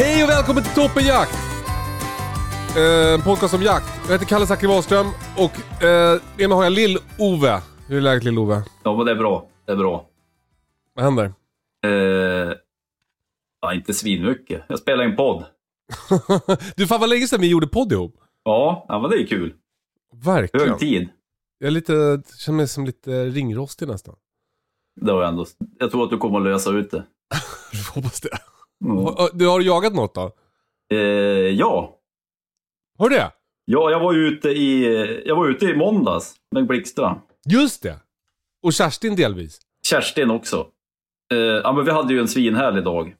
Hej och välkommen till Toppenjakt! Eh, En podcast om jakt. Jag heter Kalle Zackari Wahlström och eh, med mig har jag Lill-Ove. Hur är läget Lill-Ove? Ja, men det är bra. Det är bra. Vad händer? Eh, ja, inte svinmycket. Jag spelar in podd. du, fan vad länge sedan vi gjorde podd ihop. Ja, ja men det är kul. Verkligen. Hög tid. Jag är lite, känner mig som lite ringrostig nästan. Det har jag ändå. Jag tror att du kommer att lösa ut det. Jag hoppas det. Mm. Har- Du har jagat något då? Eh, ja. Har du det? ja, jag var ute i, jag var ute i måndags med Blixtra. Just det! Och Kerstin delvis. Kerstin också. Eh, ja, men vi hade ju en svinhärlig dag.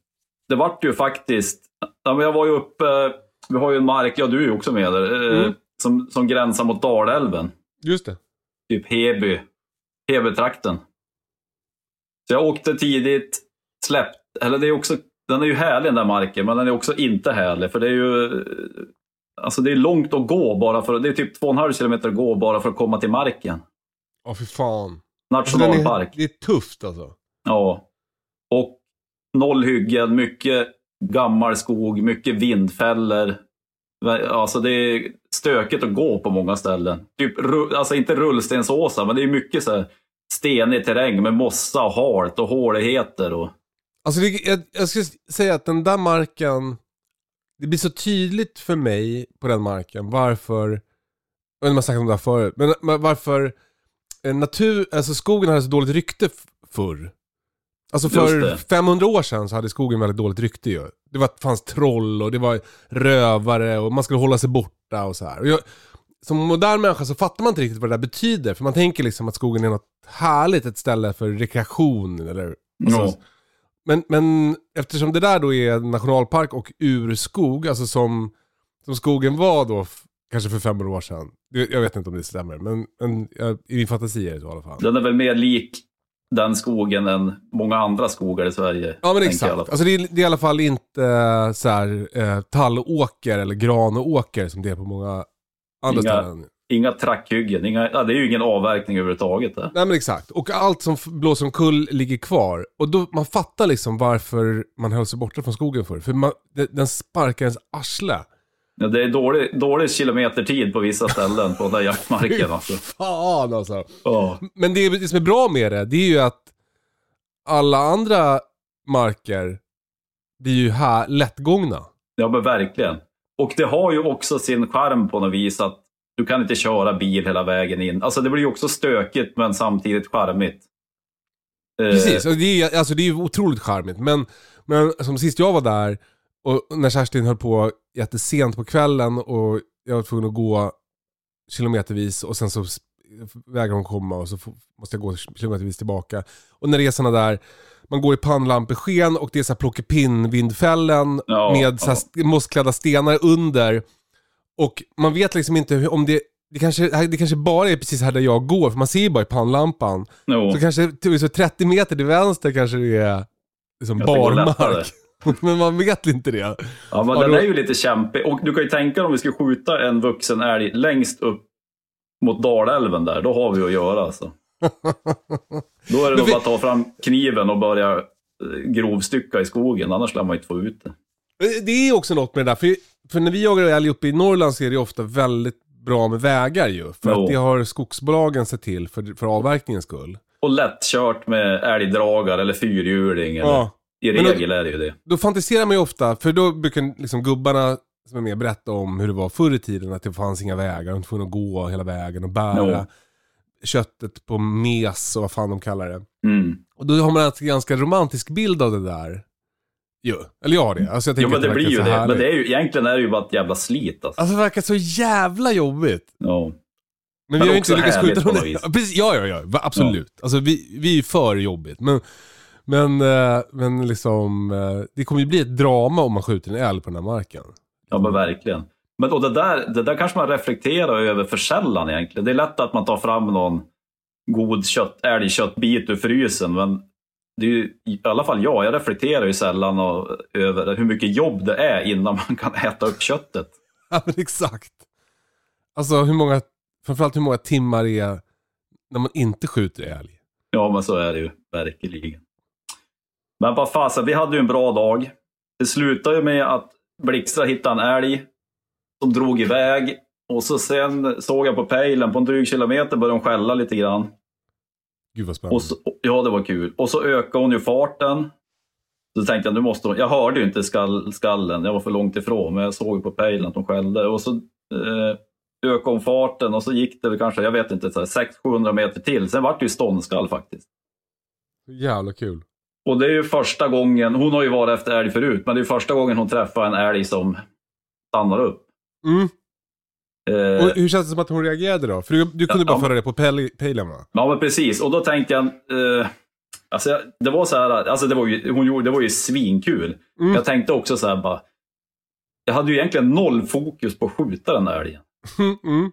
Det vart ju faktiskt, ja, men jag var ju uppe, vi har ju en mark, ja du är ju också med där, eh, Mm. som, som gränsar mot Dalälven. Just det. typ Heby, Heby-trakten. Så jag åkte tidigt, släppt, eller det är också, den är ju härlig den där marken, men den är också inte härlig för det är ju, alltså det är långt att gå bara för, det är typ 2,5 kilometer att gå bara för att komma till marken. Ja, fy fan. Alltså, den är, Nationalpark. det är tufft alltså. Ja. Och noll hyggen, mycket gammal skog, mycket vindfällor. Alltså det är stökigt att gå på många ställen. Typ, alltså inte rullstensåsar, men det är mycket så här stenig terräng med mossa och halt och håligheter. Och... Alltså det, jag, jag ska säga att den där marken, det blir så tydligt för mig på den marken varför, jag vet inte om jag sagt om det här förut, men, men varför eh, natur, alltså skogen hade så dåligt rykte förr. Alltså för det. 500 år sedan så hade skogen väldigt dåligt rykte ju. Det var, fanns troll och det var rövare och man skulle hålla sig borta och så här. Och jag, som modern människa så fattar man inte riktigt vad det där betyder. För man tänker liksom att skogen är något härligt, ett ställe för rekreation eller alltså, Ja. Men, men eftersom det där då är nationalpark och urskog, alltså som, som skogen var då, kanske för 500 år sedan. Jag vet inte om det stämmer, men, men i min fantasi är det så i alla fall. Den är väl mer lik den skogen än många andra skogar i Sverige. Ja men exakt. Alltså det är, det är i alla fall inte eh, så här, eh, tallåker eller granåker som det är på många andra Inga- ställen. Inga trackhyggen, inga, ja, det är ju ingen avverkning överhuvudtaget. Nej men exakt. Och allt som blåser omkull ligger kvar. Och då, man fattar liksom varför man höll sig borta från skogen förr. För man, den sparkar ens arsle. Ja, det är dålig, dålig kilometertid på vissa ställen på den där jaktmarken. Alltså. Fan alltså. Ja. Men det, det som är bra med det, det är ju att alla andra marker blir ju här lättgångna. Ja, men verkligen. Och det har ju också sin charm på något vis att du kan inte köra bil hela vägen in. Alltså det blir ju också stökigt men samtidigt charmigt. Eh, Precis, och det är, alltså, det är ju otroligt charmigt. Men, men som sist jag var där, och när Kerstin höll på jättesent på kvällen och jag var tvungen att gå kilometervis och sen så vägrar hon komma och så måste jag gå kilometervis tillbaka. Och när det är såna där, man går i pannlampesken och det är så här plockepinn-vindfällen Ja, med st- mossklädda stenar under. Och man vet liksom inte hur, om det, det kanske, det kanske bara är precis här där jag går, för man ser ju bara i pannlampan. jo. Så kanske typ så 30 meter till vänster kanske det är liksom barmark. Men man vet inte det. Ja, men den är ju lite kämpig. Och du kan ju tänka dig om vi ska skjuta en vuxen älg längst upp mot Dalälven där. Då har vi att göra alltså. Då är det nog vi- bara att ta fram kniven och börja eh, grovstycka i skogen. Annars lär man ju inte få ut det. Men Det är också något med det där, för, för när vi jagar älg uppe i Norrland så är det ofta väldigt bra med vägar ju. För Jo. att det har skogsbolagen sett till för, för avverkningens skull. Och lättkört med älgdragare eller fyrhjuling. Eller, Ja. I Men då- regel är det ju det. Då fantiserar man ju ofta, för då brukar liksom gubbarna som är med berätta om hur det var förr i tiden. Att det fanns inga vägar, de var tvungna att gå hela vägen och bära Jo. köttet på mes och vad fan de kallar det. Mm. Och då har man en ganska romantisk bild av det där. Jo. Eller jag har det. Alltså jag Jo men det verkar blir ju det. härligt. Men det är ju, egentligen är det ju bara ett jävla slit alltså. Alltså det verkar så jävla jobbigt. Ja. Men, Men vi har ju inte lyckats skjuta någon. Ja, precis, ja, ja, ja. Absolut. Alltså vi, vi är för jobbigt. Men, men, eh, men liksom, eh, det kommer ju bli ett drama om man skjuter en älg på den här marken. Ja men verkligen. Men och det, där, det där kanske man reflekterar över för sällan egentligen. Det är lätt att man tar fram någon god kött, älgköttbit ur frysen. Men det är ju, i alla fall jag, jag reflekterar ju sällan och, över hur mycket jobb det är innan man kan äta upp köttet. Ja men exakt. Alltså hur många, framförallt hur många timmar det är när man inte skjuter älg. Ja men så är det ju verkligen. Men vad fasen, vi hade ju en bra dag. Det slutade ju med att Blixtra hittade en älg som drog iväg. Och så sen såg jag på pejlen, på en dryg kilometer började hon skälla lite grann. Gud vad spännande. Och så, ja, det var kul. Och så ökade hon ju farten. Så tänkte jag, nu måste hon... Jag hörde ju inte skall, skallen, jag var för långt ifrån. Men jag såg ju på pejlen att hon skällde. Och så eh, ökade hon farten och så gick det kanske, jag vet inte, så här 600-700 meter till. Sen vart det ju ståndskall faktiskt. Jävla kul. Och det är ju första gången, hon har ju varit efter älg förut, men det är första gången hon träffar en älg som stannar upp. Mm. Eh, Och hur känns det som att hon reagerade då? För du, du kunde Ja, bara föra det på pejl- pejlen va? Ja, men precis. Och då tänkte jag... Eh, alltså, det var så här... Alltså, det var ju, hon gjorde, det var ju svinkul. Mm. Jag tänkte också så här bara... Jag hade ju egentligen noll fokus på att skjuta den där älgen. Mm.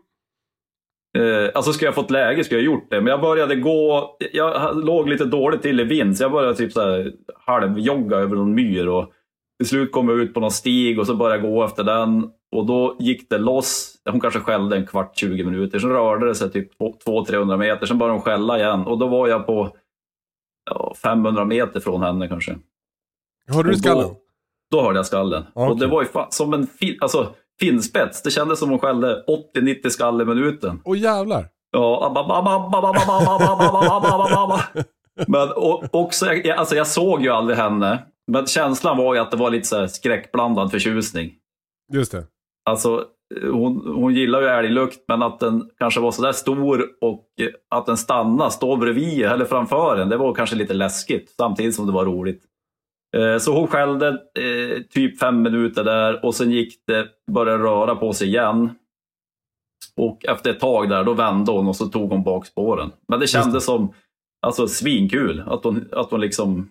Eh, alltså, skulle jag fått läge skulle jag gjort det. Men jag började gå... Jag låg lite dåligt till i vind, så jag började typ så här halvjogga över någon myr. Och till slut kom jag ut på någon stig och så började jag gå efter den. Och då gick det loss. Hon kanske skällde en kvart, 20 minuter. Sen rörde det sig typ 200-300 meter. Sen började hon skälla igen och då var jag på ja, 500 meter från henne kanske. Hörde du skallen? Då, hörde jag skallen. Okay. Och det var ju som en fin, alltså, finspets. Det kändes som hon skällde 80-90 skall i minuten. Åh jävlar! Ja, men och, också, jag, alltså jag såg ju aldrig henne, men känslan var ju att det var lite så skräckblandad förtjusning. Just det. Alltså, hon, hon gillar ju älglukt, men att den kanske var så där stor och att den stannade, stå bredvid eller framför en, det var kanske lite läskigt. Samtidigt som det var roligt. Eh, Så hon skällde eh, typ fem minuter där och sen gick det, började röra på sig igen. Och efter ett tag där, då vände hon och så tog hon bakspåren. Men det det. kändes som alltså, svinkul. Att hon, att hon liksom,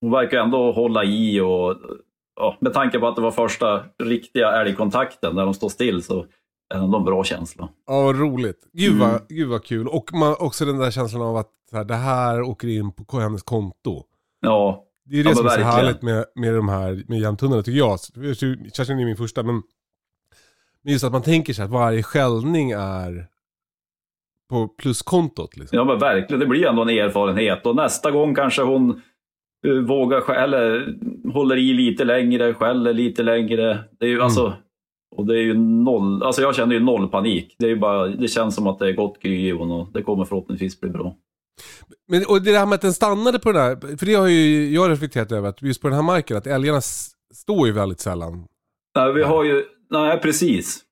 hon verkar ändå hålla i och ja, med tanke på att det var första riktiga älgkontakten när de står still så är det ändå en bra känsla. Ja, vad roligt. Gud vad, Mm. gud vad kul. Och man, också den där känslan av att så här, det här åker in på hennes konto. Ja, Det är det Ja, som är så härligt med, med de här med jämthundarna tycker jag. Kerstin är min första men, men just att man tänker sig att varje skällning är på pluskontot. Liksom. ja men verkligen. Det blir ändå en erfarenhet och nästa gång kanske hon vågar skä- eller håller i lite längre, skäller lite längre. Det är ju alltså, och det är ju noll, alltså jag känner ju noll panik. Det, är ju bara, det känns som att det är gott kry i och det kommer förhoppningsvis bli bra. Men, och det här med att den stannade på den här, för det har ju jag reflekterat över, att just på den här marken, att älgarna står ju väldigt sällan. Nej, vi har ju, nej precis.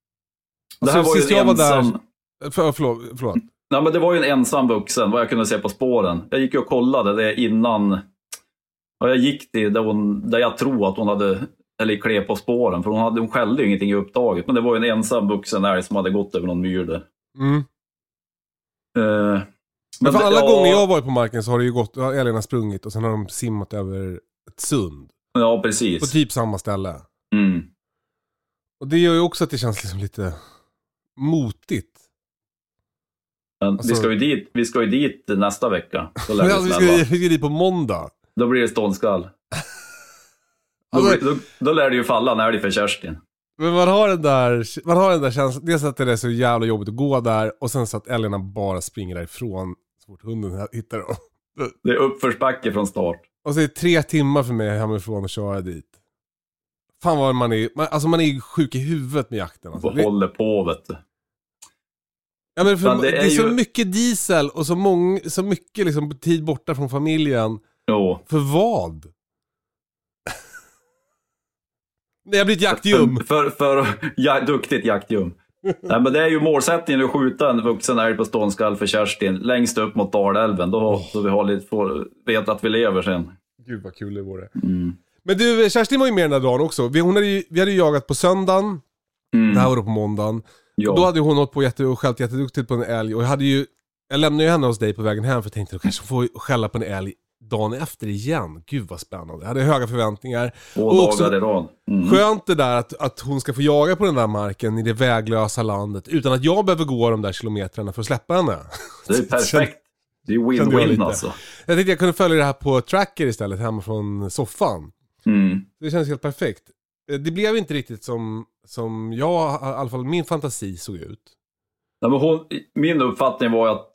Det här Alltså, var ju en ensam, där, för, förlåt, förlåt. nej, men det var ju en ensam vuxen, vad jag kunde se på spåren. Jag gick ju och kollade det innan, ja, jag gick till där, hon, där jag tror att hon hade, eller klev på spåren, för hon, hade, hon skällde ju ingenting i upptaget. Men det var ju en ensam vuxen älg som hade gått över någon myr där. Mm. Eh, Men för det- alla ja, gånger jag har varit på marken så har det ju gått, älgarna sprungit och sen har de simmat över ett sund. Ja, På precis. typ samma ställe. Mm. Och det gör ju också att det känns liksom lite motigt. Men Alltså- vi, ska ju dit, vi ska ju dit nästa vecka. Men alltså, vi, ska, vi ska dit på måndag. Då blir det ståndskall. Då, Alltså- blir, då, då lär det ju falla en älg för Kerstin. Men man har den där, man har den där känslan, dels att det är så jävla jobbigt att gå där och sen så att älgarna bara springer därifrån så fort hunden hittar dem. Det är uppförsbacke från start. Och så är det tre timmar för mig hemifrån att köra dit. Fan vad man är, man, alltså man är sjuk i huvudet med jakten. Alltså. Och håller på vet du. Ja, men för Men det, det är är så ju- mycket diesel och så, mång, så mycket liksom, tid borta från familjen. Jo. För vad? Nej, jag blir ett jaktjum. För, för, för ja, duktigt jaktjum. Nej, men det är ju målsättningen att skjuta en vuxen älg på ståndskall för Kerstin längst upp mot Dalälven. Då, Så vi har lite, får, vet att vi lever sen. Gud vad kul det vore. Mm. Men du, Kerstin var ju med den där dagen också. Vi, hon hade ju, vi hade ju jagat på söndagen, Mm. det här var då på måndagen. Ja. Då hade hon hållit på jätte, och skällt jätteduktigt på en älg och jag hade ju, jag lämnade ju henne hos dig på vägen hem för jag tänkte att kanske får skälla på en älg dagen efter igen. Gud vad spännande. Jag hade höga förväntningar. Två och också- dagar i rad. Mm. Skönt det där att, att hon ska få jaga på den där marken i det väglösa landet utan att jag behöver gå de där kilometrarna för att släppa henne. Det är perfekt. Det är win-win alltså. Jag tänkte jag kunde följa det här på tracker istället hemma från soffan. Mm. Det känns helt perfekt. Eh, Det blev inte riktigt som, som jag, i alla fall min fantasi såg ut. Nej, men hon, min uppfattning var att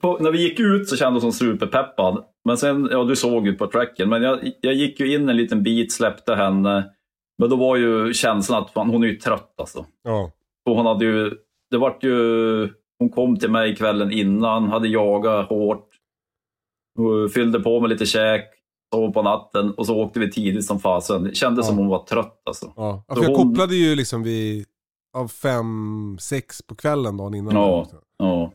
på, när vi gick ut så kändes hon superpeppad. Men sen, ja du såg ju på tracken, men jag, jag gick ju in en liten bit, släppte henne. Men då var ju känslan att fan, hon är ju trött alltså. Ja. Och hon hade ju, det vart ju, hon kom till mig kvällen innan, hade jagat hårt. Fyllde på med lite käk, sov på natten och så åkte vi tidigt som fasen. Det kändes Ja. som hon var trött alltså. ja. ja Så för jag hon- kopplade ju liksom vid av fem, sex på kvällen dagen innan. Ja. Ja.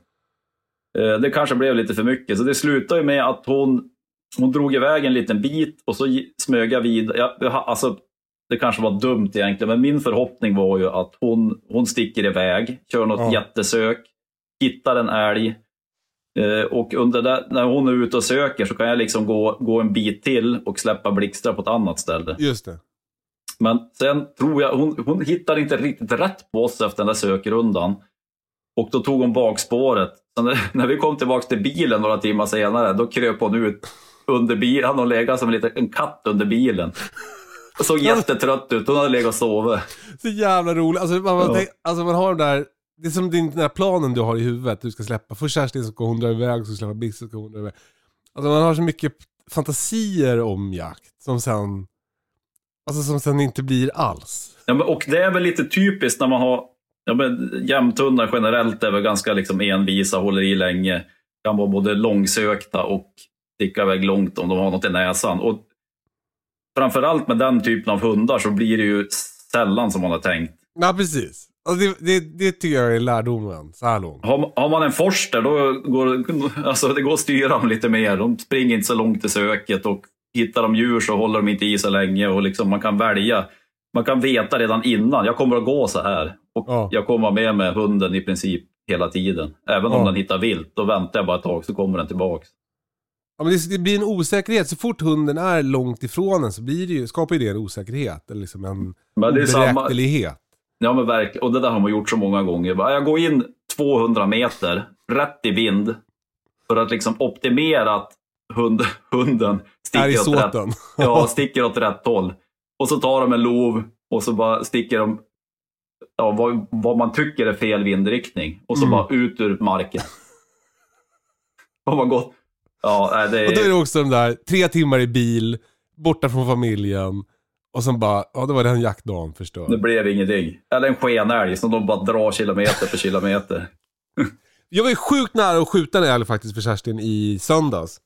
Eh, Det kanske blev lite för mycket, så det slutade ju med att hon, hon drog iväg en liten bit och så smög jag vid. Jag, jag, ha- alltså, det kanske var dumt egentligen, men min förhoppning var ju att hon, hon sticker iväg, kör något Ja. jättesök, hittar en älg. eh, Och under det, när hon är ute och söker så kan jag liksom gå, gå en bit till och släppa blixtar på ett annat ställe. Just det. Men sen tror jag, hon, hon hittade inte riktigt rätt på oss efter den där sökrundan. Och då tog hon bakspåret. Så när, när vi kom tillbaka till bilen några timmar senare, då kröp hon ut under bilen. Han hade legat som en liten en katt under bilen. Såg jättetrött ut. Hon hade legat och sovit. Så jävla roligt. Alltså man, man, Ja. tänk, alltså man har den där, det är som din, den där planen du har i huvudet. Du ska släppa, först Kerstin så ska hon dra iväg, så släppa Bix så ska hon dra iväg. Alltså man har så mycket fantasier om jakt som sen, alltså som sen inte blir alls. Ja, men, och det är väl lite typiskt när man har Ja, men jämthundar generellt är väl ganska liksom envisa, håller i länge. Kan vara både långsökta och sticka iväg långt om de har något i näsan. Och framförallt med den typen av hundar så blir det ju sällan som man har tänkt. Ja precis. Alltså det, det, det tycker jag är lärdomen så här långt. Har, har man en forster då går alltså det går att styra dem lite mer. De springer inte så långt i söket och hittar de djur så håller de inte i så länge och liksom man kan välja. Man kan veta redan innan, jag kommer att gå så här. Och Ja. Jag kommer vara med med hunden i princip hela tiden. Även om Ja. den hittar vilt, då väntar jag bara ett tag så kommer den tillbaks. Ja, men det, det blir en osäkerhet. Så fort hunden är långt ifrån en så blir det ju, skapar ju det en osäkerhet. Eller liksom en Men det är samma, ja, men verkligen, och det där har man gjort så många gånger. Jag går in 200 meter, rätt i vind, för att liksom optimera att hund, hunden sticker åt, rätt, ja, sticker åt rätt håll. Och så tar de en lov och så bara sticker de ja, vad, vad man tycker är fel vindriktning. Och så Mm. bara ut ur marken. Har man gått... Ja, det Och då är är... det också de där tre timmar i bil, borta från familjen. Och sen bara, ja då var den jaktdagen Det förstörd. blev ingenting. Eller en skenälg som de bara drar kilometer för kilometer. Jag var ju sjukt nära att skjuta en älg faktiskt för Kerstin i söndags.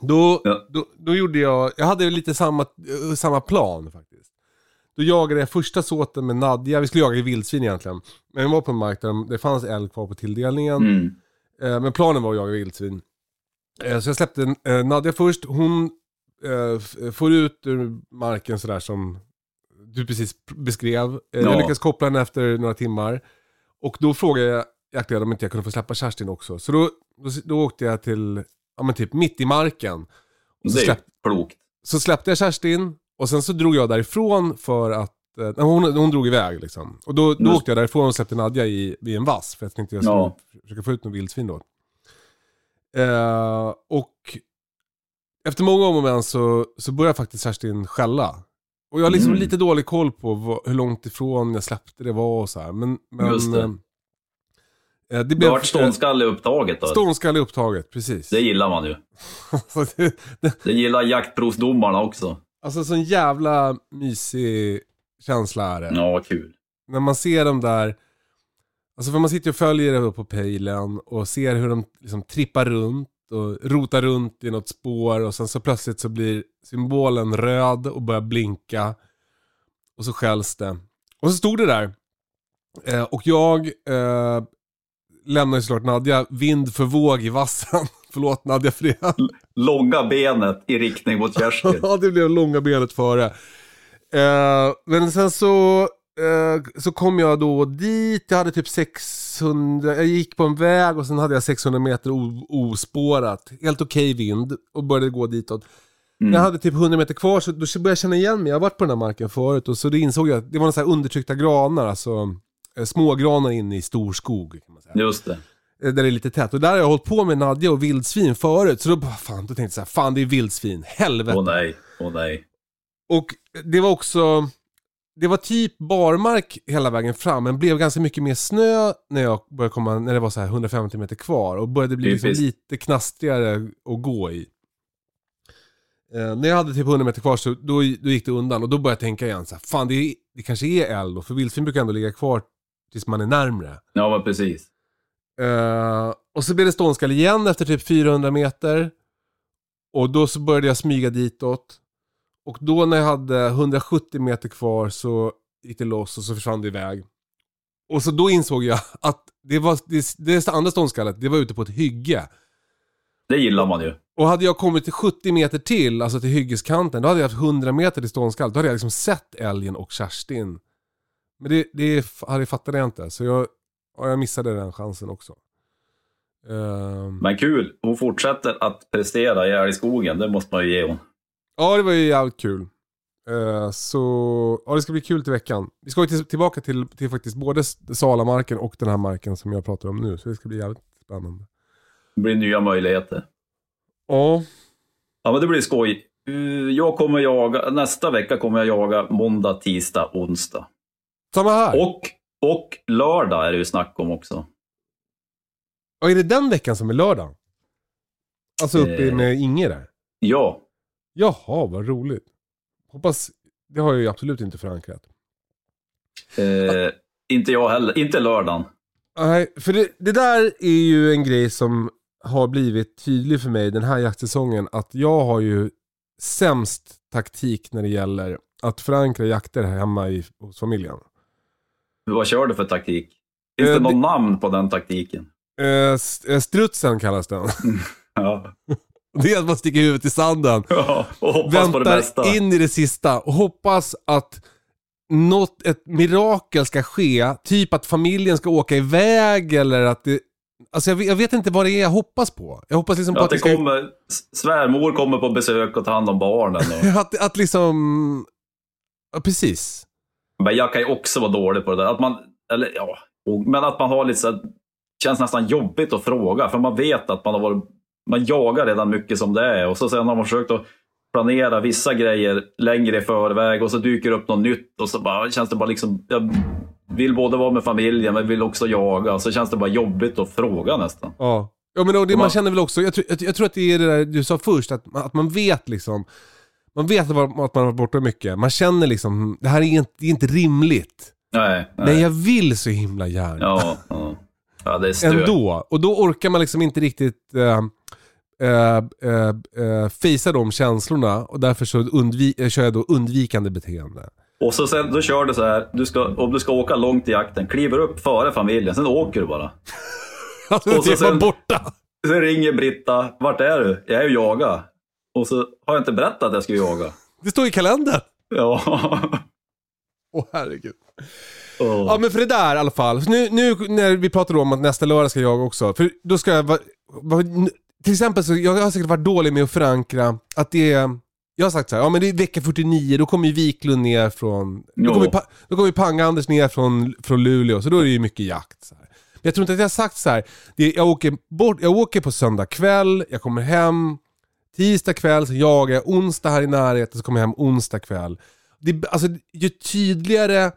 Då, Ja. då, då gjorde jag, jag hade lite samma, samma plan faktiskt. Då jagade jag första såten med Nadja, vi skulle jaga i vildsvin egentligen. Men vi var på en mark där det fanns älg kvar på tilldelningen. Mm. Eh, Men planen var att jaga vildsvin. Eh, Så jag släppte eh, Nadja först. Hon eh, får ut ur marken sådär som du precis beskrev. Eh, Ja. Jag lyckades koppla henne efter några timmar. Och då frågade jag jaktledaren om inte jag kunde få släppa Kerstin också. Så då, då, då åkte jag till, ja men typ mitt i marken. Och så, släpp, så släppte jag Kerstin och sen så drog jag därifrån för att eh, nej, hon, hon drog iväg liksom. Och då, då åkte jag därifrån och släppte Nadja i, i en vass. För jag tänkte jag skulle Ja. försöka få ut någon vildsvin då. Eh, och efter många om och men så, så började faktiskt Kerstin skälla. Och jag har liksom Mm. lite dålig koll på vad, hur långt ifrån jag släppte det var och så här. Men, men Just det. eh, det Det blev har varit ståndskalle upptaget då. ståndskalle upptaget, precis. Det gillar man ju. Så det, det, Det gillar jaktprovsdomarna också. alltså sån jävla mysig känsla är det. Ja, kul. När man ser de där, Alltså för man sitter och följer det på pejlen och ser hur de liksom trippar runt och rotar runt i något spår och sen så plötsligt så blir symbolen röd och börjar blinka. Och så skälls det. Och så stod det där. Eh, och jag eh, lämnade såklart Nadja vind för våg i vassen. Förlåt Nadja för det. Långa benet i riktning mot Kerstin. ja, det blev långa benet före. Eh, men sen så, eh, så kom jag då dit, jag hade typ 600, jag gick på en väg och sen hade jag 600 meter ospårat. Helt okej vind och började gå ditåt. När jag hade typ 100 meter kvar så då började jag känna igen mig, jag har varit på den här marken förut och så det insåg jag att det var några så här undertryckta granar, alltså smågranar inne i stor skog. Kan man säga. Just det. Eh, Där det är lite tätt. Och där har jag hållit på med Nadja och vildsvin förut. Så då, fan, då tänkte jag så här, fan det är vildsvin, helvete. Åh nej, åh nej. Och det var också, det var typ barmark hela vägen fram, men blev ganska mycket mer snö när jag började komma, när det var så här 150 meter kvar. Och började bli liksom lite knastrigare att gå i. Eh, när jag hade typ 100 meter kvar så då, då gick det undan och då började jag tänka igen så här, fan det, är, det kanske är eld då, för vildsvin brukar ändå ligga kvar tills man är närmre. Ja, men precis. Eh, och så blev det ståndskall igen efter typ 400 meter. Och då så började jag smyga ditåt. Och då när jag hade 170 meter kvar så gick det loss och så försvann det iväg. Och så då insåg jag att det, var, det, det andra ståndskallet, det var ute på ett hygge. Det gillar man ju. Och hade jag kommit till 70 meter till, alltså till hyggeskanten, då hade jag haft 100 meter till ståndskall. Då hade jag liksom sett älgen och Kerstin. Men det, det hade fattade jag inte, så jag, ja, jag missade den chansen också. Ehm, Men kul. Hon fortsätter att prestera i älgskogen. Det måste man ju ge hon. ja, det var ju jävligt kul. Ehm, så, ja det ska bli kul till veckan. Vi ska ju till, tillbaka till, till faktiskt både Salamarken och den här marken som jag pratar om nu, så det ska bli jävligt spännande. Det blir nya möjligheter. Ja, Ja, men det blir skoj. Eh, Jag kommer jaga, nästa vecka kommer jag jaga måndag, tisdag, onsdag. Samma här. Och, och lördag är det ju snack om också. Och är det den veckan som är lördag? Alltså uppe Eh. med Inge där? Ja, Jaha, vad roligt. Hoppas, det har jag ju absolut inte förankrat. eh, inte jag heller. Inte lördagen. Nej, för det, det där är ju en grej som har blivit tydlig för mig den här jaktsäsongen. Att jag har ju sämst taktik när det gäller att förankra jakter här hemma i, hos familjen. Vad kör du för taktik? Finns Eh, det något det- namn på den taktiken? Eh, eh, strutsen kallas den. Ja, Det är att man sticker huvudet i sanden. ja och hoppas på det bästa. Väntar in i det sista och hoppas att något, ett mirakel ska ske. Typ att familjen ska åka iväg eller att det... Alltså jag vet, jag vet inte vad det är jag hoppas på. Jag hoppas liksom på Ja, att att det ska... kommer, svärmor kommer på besök och tar hand om barnen. Och, Att, att liksom... Ja, precis. Men jag kan ju också vara dålig på det där. Att man, eller, ja, men att man har lite så känns nästan jobbigt att fråga. För man vet att man har varit, man jagar redan mycket som det är. Och så sen har man försökt att planera vissa grejer längre i förväg och så dyker det upp något nytt och så bara, känns det bara liksom, jag vill både vara med familjen men vill också jaga. Så känns det bara jobbigt att fråga nästan. Ja. Ja men då, det Man- man känner väl också, jag tror, jag, jag tror att det är det där du sa först, att, att man vet liksom man vet att man har varit borta mycket. Man känner liksom, det här är inte, det är inte rimligt. Nej, nej. Men jag vill så himla gärna. Ja, ja. ja, det är stök. ändå. Och då orkar man liksom inte riktigt äh, äh, äh, äh, fejsa de känslorna och därför så undvi- äh, kör jag då undvikande beteende. Och så sen, då kör du så här, du ska, om du ska åka långt i jakten, kliver upp före familjen, sen åker du bara. Alltså Och så sen- borta. Sen ringer Britta, vart är du? Jag är ju jaga. Och så har jag inte berättat att jag ska jaga. Det står i kalendern. Ja. Åh herregud. Åh. Ja men för det där i alla fall. Så nu, nu när vi pratar om att nästa lördag ska jag också. För då ska jag va, va, Till exempel så jag har säkert varit dålig med att förankra att det är... Jag har sagt så här, ja men det är vecka 49, då kommer ju Wiklund ner från... Då kommer, ju Pa- då kommer Pang-Anders ner från, från Luleå, så då är det ju mycket jakt. Så här. Men jag tror inte att jag har sagt så här. Det, jag, åker bort, jag åker på söndag kväll, jag kommer hem tisdag kväll, så jagar jag onsdag här i närheten, så kommer jag hem onsdag kväll. Det, alltså, ju tydligare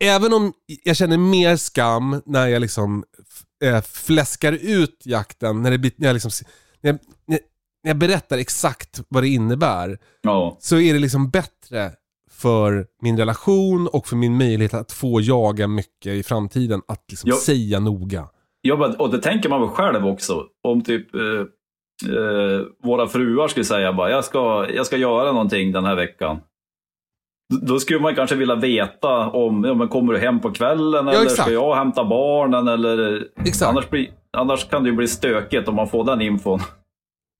även om jag känner mer skam när jag liksom äh, fläskar ut jakten, när, det blir, när, jag liksom, när, jag, när när jag berättar exakt vad det innebär, Ja. så är det liksom bättre för min relation och för min möjlighet att få jaga mycket i framtiden. Att liksom Ja. säga noga. Ja, och det tänker man väl själv också. Om typ eh, våra fruar skulle säga bara, jag ska, jag ska göra någonting den här veckan. Då skulle man kanske vilja veta om, ja, men kommer du hem på kvällen eller exakt. ska jag hämta barnen eller... Exakt. Annars, blir, annars kan det ju bli stökigt om man får den infon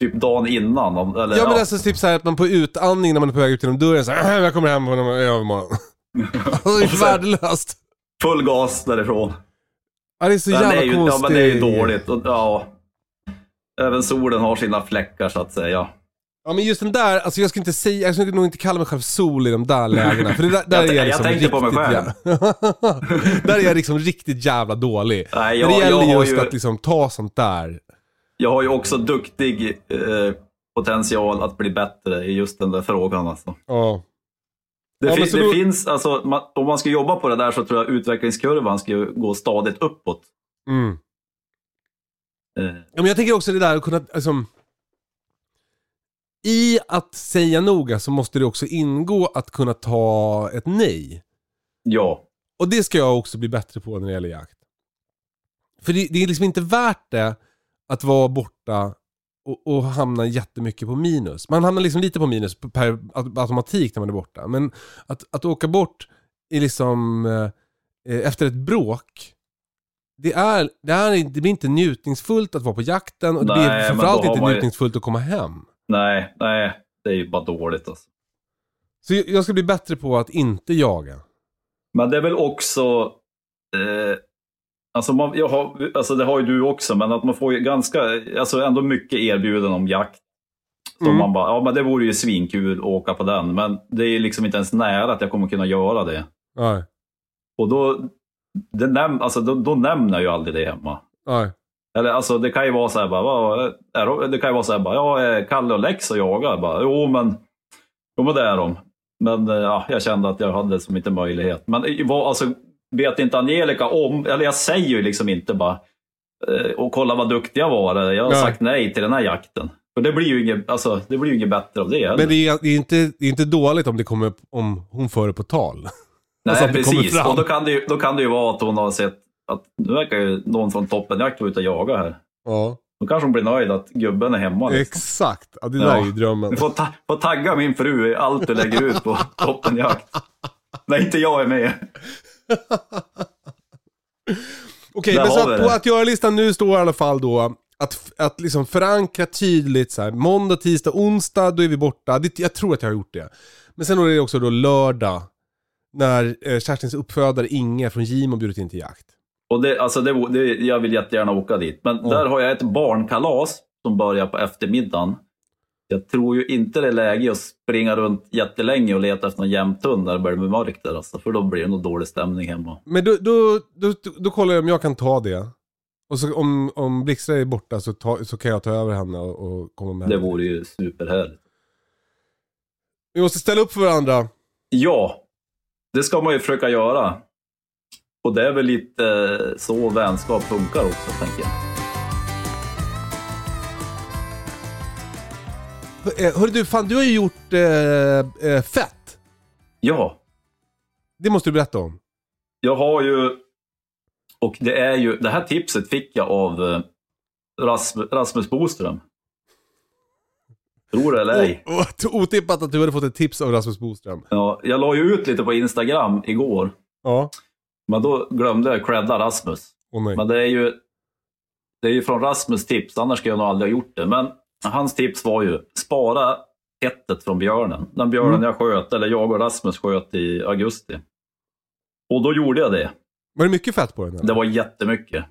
typ dagen innan. Om, eller, Ja men alltså typ såhär att man på utandning när man är på väg ut genom dörren såhär, jag kommer hem på övermorgon. Alltså, det är ju värdelöst. Full gas därifrån. Ja, det är så jävla ju, ja, konstigt. men det är ju dåligt. Och, ja, även solen har sina fläckar så att säga. Ja men just den där, alltså jag skulle inte säga, jag skulle nog inte kalla mig själv sol i de där lägena. För det där, där Jag- är jag jag liksom tänkte på mig jä- Där är jag liksom riktigt jävla dålig. Nej, det jag, jag, gäller har just ju, att liksom ta sånt där. jag har ju också duktig eh, potential att bli bättre i just den där frågan. Alltså. Ja. Det, Ja, men fin- det då- finns, alltså, man, om man ska jobba på det där så tror jag utvecklingskurvan ska gå stadigt uppåt. Mm. Eh, Ja, men jag tänker också det där att kunna, liksom, I att säga noga så måste det också ingå att kunna ta ett nej. ja, Och det ska jag också bli bättre på när det gäller jakt. För det, det är liksom inte värt det att vara borta och, och hamna jättemycket på minus. Man hamnar liksom lite på minus per automatik när man är borta. Men att, att åka bort i liksom, eh, efter ett bråk, det, är, det, är, det blir inte njutningsfullt att vara på jakten och det Nej, blir framförallt inte man ju- njutningsfullt att komma hem. nej, nej, det är ju bara dåligt. Alltså. Så jag jag ska bli bättre på att inte jaga. Men det är väl också, eh, alltså, man, jag har, alltså det har ju du också, men att man får ju ganska, alltså ändå mycket erbjuden om jakt. Så Mm. man bara, ja men det vore ju svinkul att åka på den, men det är liksom inte ens nära att jag kommer kunna göra det. Nej, Och då, det näm, alltså, då, då nämner jag ju aldrig det hemma. nej. Eller alltså det kan ju vara så här bara, är de, det kan ju vara så här bara, ja är Kalle och Lex och jagar? Bara, jo men, jo men det är de. Men eh, ja, jag kände att jag hade som inte möjlighet. Men eh, vad, alltså, vet inte Angelica om, eller jag säger ju liksom inte bara, eh, och kolla vad duktig jag var, jag har Nej. sagt nej till den här jakten. För det blir ju inget, alltså, det blir inget bättre av det heller. Men det är, det, är inte, det är inte dåligt om det kommer, om hon för det på tal. Nej, alltså precis. Och då kan, det ju, då kan det ju vara att hon har sett att nu verkar ju någon från toppenjakt vara ute och jaga här. Ja, Då kanske hon blir nöjd att gubben är hemma. Liksom. exakt. Ja, det Ja. där är ju drömmen. Du får, ta får tagga min fru i allt du lägger ut på toppenjakt. När inte jag är med. Okej, men så att på att göra-listan nu står i alla fall då att, att liksom förankra tydligt så här, måndag, tisdag, onsdag, då är vi borta. Det, jag tror att jag har gjort det. Men sen är det också då lördag, när eh, Kerstins uppfödare Inge från Gimo bjudit in till jakt. Och det, alltså det, det, jag vill jättegärna åka dit. Men Ja. där har jag ett barnkalas som börjar på eftermiddagen. Jag tror ju inte det är läge att springa runt jättelänge och leta efter någon jämthund när det börjar bli mörkt där. Alltså, för då blir det nog dålig stämning hemma. Men då, då, då, då kollar jag om jag kan ta det. Och så om, om Blixtra är borta så, ta, så kan jag ta över henne och, och komma med. Det henne. vore ju superhärligt. Vi måste ställa upp för varandra. Ja, det ska man ju försöka göra. Och det är väl lite eh, så vänskap funkar också, tänker jag. Eh, Hörru du, fan du har ju gjort eh, eh, fett. Ja, Det måste du berätta om. jag har ju... Och det är ju... Det här tipset fick jag av Rasmus, Rasmus Boström. Tror det eller ej. Otippat att du hade fått ett tips av Rasmus Boström. Ja, jag la ju ut lite på Instagram igår. Ja. Men då glömde jag credda Rasmus. Nej. Men det är ju det är ju från Rasmus tips, annars skulle jag nog aldrig ha gjort det. Men hans tips var ju spara fettet från björnen. Den björnen Mm. jag sköt, eller jag och Rasmus sköt i augusti. Och då gjorde jag det. Var det mycket fett på den? Eller? Det var jättemycket.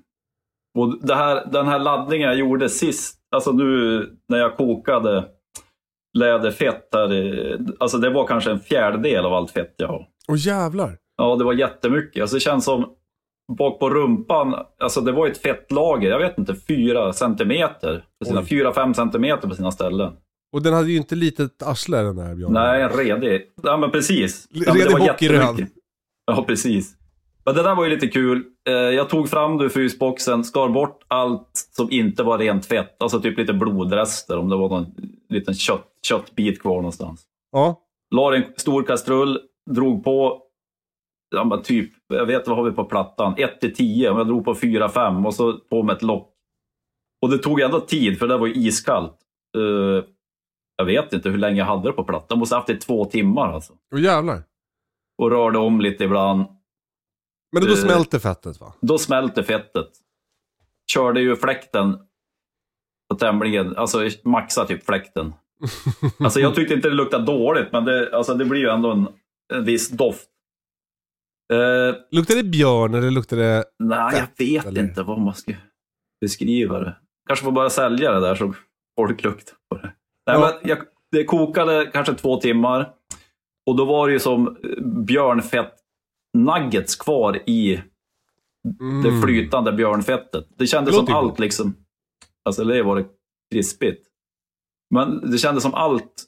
Och det här, den här laddningen jag gjorde sist, alltså nu när jag kokade läderfett här, i- alltså det var kanske en fjärdedel av allt fett jag har. Åh jävlar. Ja, det var jättemycket. Alltså, det känns som bak på rumpan, alltså det var ett fettlager, jag vet inte, fyra centimeter. På sina, Oj. fyra, fem centimeter på sina ställen. Och den hade ju inte litet arsle den där björnen. Nej, en redig. Ja, men precis. Ja, Redig var hockeyröv. jättemycket. Ja, precis. Men det där var ju lite kul. Eh, Jag tog fram ur frysboxen, skar bort allt som inte var rent fett. Alltså typ lite blodrester, om det var någon liten kött, köttbit kvar någonstans. Ja. La en stor kastrull, drog på, ja, men typ, jag vet vad har vi på plattan, 1 till 10. Om jag drog på 4-5 och så på med ett lock. Och det tog ändå tid för det var ju iskallt. Eh, jag vet inte hur länge jag hade det på plattan. Jag måste ha haft det i två timmar alltså. Åh jävlar. Och rörde om lite ibland. Men då smälter fettet va? Då smälter fettet. Körde ju fläkten på tämligen, alltså maxa typ fläkten. Alltså jag tyckte inte det luktade dåligt, men det, alltså det blir ju ändå en, en viss doft. Eh, Luktar det björn eller luktar det... nej, jag vet eller? inte vad man ska beskriva det. Kanske får börja sälja det där så folk luktar på det. Nej, Ja. men jag, det kokade kanske två timmar. Och då var det ju som björnfett nuggets kvar i Mm. det flytande björnfettet. Det kändes som allt liksom. Alltså det var det krispigt. Men det kändes som allt.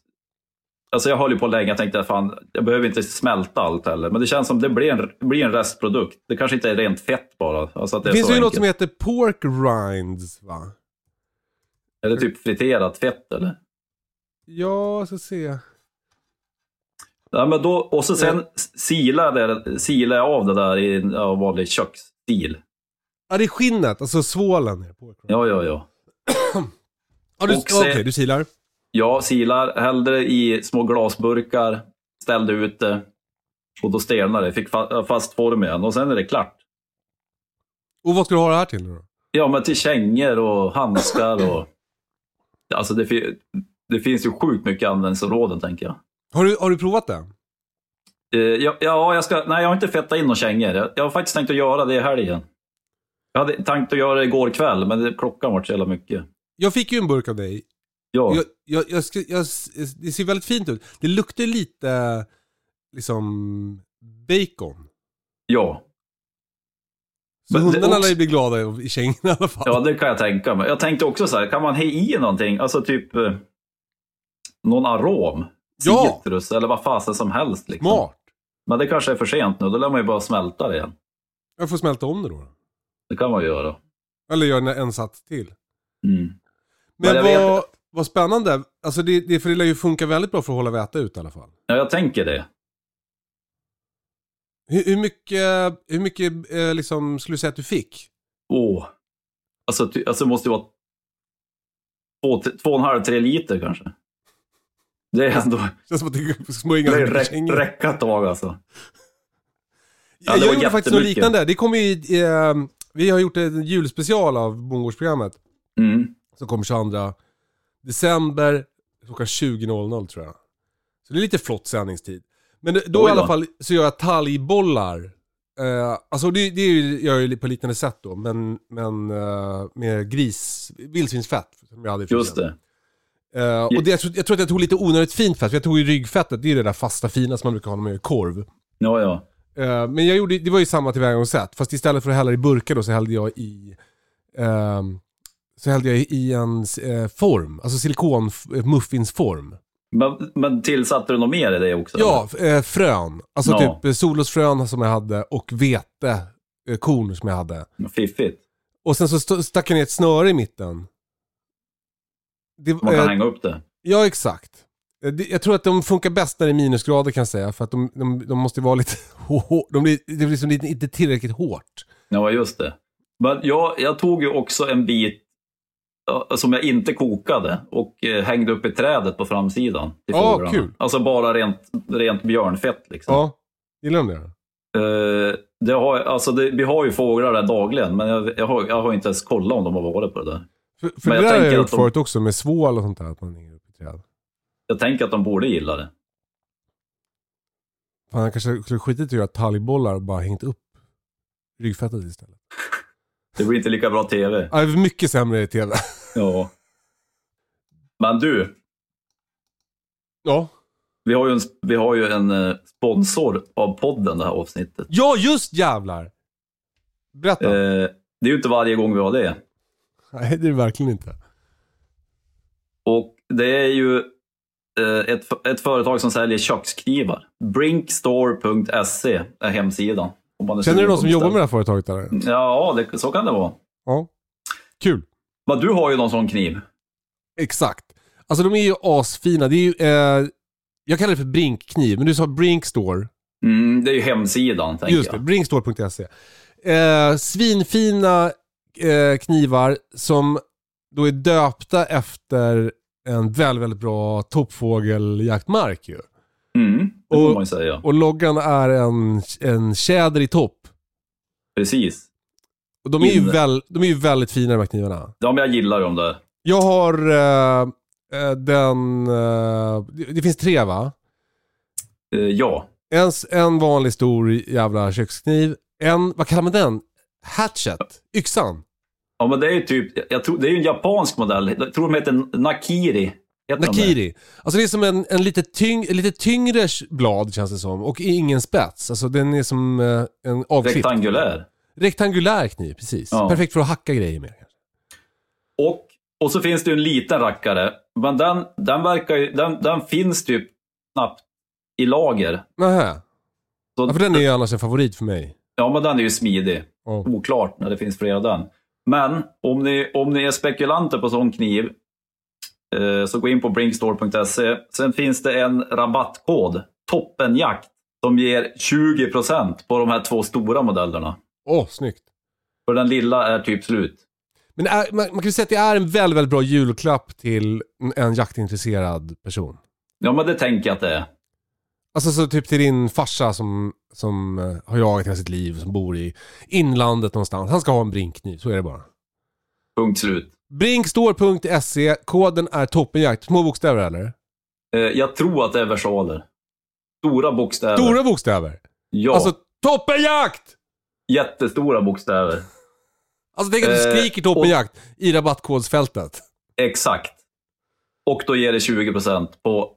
Alltså jag höll ju på länge. Jag tänkte fan, jag behöver inte smälta allt heller. Men det känns som det blir en, blir en restprodukt. Det kanske inte är rent fett bara. Alltså det Det är finns så ju något enkelt. som heter pork rinds va? Är det typ friterat fett eller? Ja, jag ska se. Ja, men då, och så sen silade jag, silade jag av det där i en ja, vanlig köksstil. Ja, det är skinnet, alltså svålen. Ja, ja, ja. Ja, du, Okej, se- du silar. Jag silar, hällde i små glasburkar, ställde ut det och då stelnade det. Fick fa- fast form igen och sen är det klart. Och vad ska du ha det här till nu då? Ja, men till kängor och handskar och... Alltså det, det finns ju sjukt mycket användningsområden tänker jag. Har du, har du provat det? Eh, ja, ja, jag ska... Nej, jag har inte fettat in några kängor. Jag, jag har faktiskt tänkt att göra det i helgen. Jag hade tänkt att göra det igår kväll, men det, klockan var så jävla mycket. Jag fick ju en burk av dig. Ja, Jag, jag, jag, jag, det ser väldigt fint ut. Det luktar lite, liksom, bacon. ja. Så Men hundarna lär ju bli glada i kängorna i alla fall. Ja, det kan jag tänka mig. Jag tänkte också så här, kan man ha i någonting? Alltså typ eh, någon arom? Ja. Citrus eller vad fasen som helst. Liksom. Smart. Men det kanske är för sent nu. Då lär man ju bara smälta det igen. Jag får smälta om det då. Det kan man ju göra. Eller göra en, sats till. Mm. Men Men vad, vad spännande. Alltså det, det, för det lär ju funka väldigt bra för att hålla väta ut i alla fall. Ja, jag tänker det. Hur, hur mycket, hur mycket eh, liksom, skulle du säga att du fick? Åh. Alltså, ty, alltså det måste ju vara två, två och en halv, tre liter kanske. Det är ändå... Känns som att det Det är räck, kängor. räcka tag alltså. Ja, jag det gjorde faktiskt något liknande. Det kommer ju, eh, vi har gjort en julspecial av bondgårdsprogrammet. Mm. Som kommer 22 december klockan 20.00 tror jag. Så det är lite flott sändningstid. Men då Oj i då. alla fall så gör jag talgbollar. Eh, alltså det, det gör jag ju på liknande sätt då, men, men eh, med gris, vildsvinsfett. Som jag hade i Just det. Eh, och det, jag, tror, jag tror att jag tog lite onödigt fint fett, för jag tog ju ryggfettet, det är ju det där fasta fina som man brukar ha när man gör korv. Ja, ja. Eh, men jag gjorde, det var ju samma tillvägagångssätt, fast istället för att hälla i burkar då så hällde jag i ehm, så hällde jag i en eh, form, alltså silikon eh, muffinsform. Men, men tillsatte du något mer i det också? Ja, frön. Alltså Ja. typ solrosfrön som jag hade och vete, eh, korn som jag hade. Fiffigt. Och sen så st- stack jag ner ett snöre i mitten. Det, Man kan eh, hänga upp det. Ja, exakt. Eh, Jag tror att de funkar bäst när det är minusgrader kan jag säga. För att de, de, de måste vara lite hår, de blir, det blir liksom inte tillräckligt hårt. Ja, just det. Men jag, jag tog ju också en bit som jag inte kokade och eh, hängde upp i trädet på framsidan. till fåglarna. kul. Alltså bara rent, rent björnfett liksom. Ja, gillar de det? Eh, det har, alltså det, vi har ju fåglar där dagligen, men jag, jag, har, jag har inte ens kollat om de har varit på det där. För, för det där har jag gjort de- förut också med svål och sånt där. Att man hänger upp i träd. Jag tänker att de borde gilla det. Fan, jag kanske skulle skitit i att göra talgbollar och bara hängt upp ryggfettet istället. Det blir inte lika bra tv. Ja, det är mycket sämre i tv. Ja. Men du, Ja. vi har ju en, vi har ju en eh, sponsor av podden det här avsnittet. Ja, just jävlar! Berätta. Eh, det är ju inte varje gång vi har det. Nej, det är det verkligen inte. Och det är ju eh, ett, ett företag som säljer köksknivar. Brinkstore.se är hemsidan. Är Känner du någon som jobbar med det här företaget eller? Ja, det, så kan det vara. Ja. Kul. Men du har ju någon sån kniv. Exakt. Alltså de är ju asfina. Det är ju, eh, jag kallar det för brinkkniv, men du sa Brink Store. Mm, det är ju hemsidan, tänker Just det, jag. bringstore.se. Eh, svinfina knivar som då är döpta efter en väldigt, väldigt bra toppfågeljaktmark ju. Mm, det Och- får man ju säga. Och loggan är en, en tjäder i topp. Precis. Och de är, ju väl, de är ju väldigt fina de här knivarna. Ja, men jag gillar dem där. Jag har eh, eh, den, eh, det, finns tre va? Eh, ja. En, en vanlig stor jävla kökskniv. En, vad kallar man den? Hatchet? Yxan? Ja, men det är ju typ, jag tror, det är ju en japansk modell. Jag tror de heter Nakiri. Heter de? Nakiri. Alltså det är som en, en lite, tyng, lite tyngre blad känns det som. Och ingen spets. Alltså den är som eh, en avklippt. Rektangulär. Rektangulär kniv, precis. Ja. Perfekt för att hacka grejer med. Och, och så finns det ju en liten rackare. Men den, den, verkar ju, den, den finns typ knappt i lager. Nähä. Så, Ja, för den är ju annars en favorit för mig. Ja, men den är ju smidig. Ja. Oklart när det finns flera av den. Men om ni, om ni är spekulanter på sån kniv eh, så gå in på brinkstore.se. Sen finns det en rabattkod, toppenjakt, som ger 20% på de här två stora modellerna. Åh, snyggt. För den lilla är typ slut. Men är, man, man kan ju säga att det är en väldigt, väldigt bra julklapp till en- en jaktintresserad person. Ja, men det tänker jag att det är. Alltså så typ till din farsa som, som eh, har jagat hela sitt liv, som bor i inlandet någonstans. Han ska ha en brinkkniv, så är det bara. Punkt slut. Brinkstore.se, koden är toppenjakt. Små bokstäver eller? Eh, jag tror att det är versaler. Stora bokstäver. Stora bokstäver? Ja, Alltså toppenjakt! jättestora bokstäver. Alltså tänk att du Eh, skriker toppenjakt i rabattkodsfältet. Exakt. Och då ger det 20% på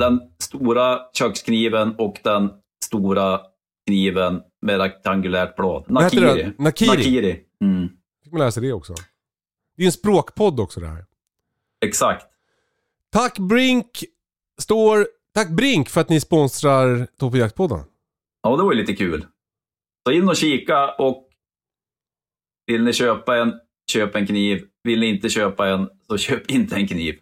den stora kökskniven och den stora kniven med rektangulärt blad. Nakiri. Nakiri. Nakiri. Mm. Fick man lära sig det också. Det är en språkpodd också det här. Exakt. Tack Brink står... Tack Brink för att ni sponsrar Toppenjaktpodden. Ja, det var ju lite kul. Så in och kika och vill ni köpa en, köp en kniv. Vill ni inte köpa en, så köp inte en kniv.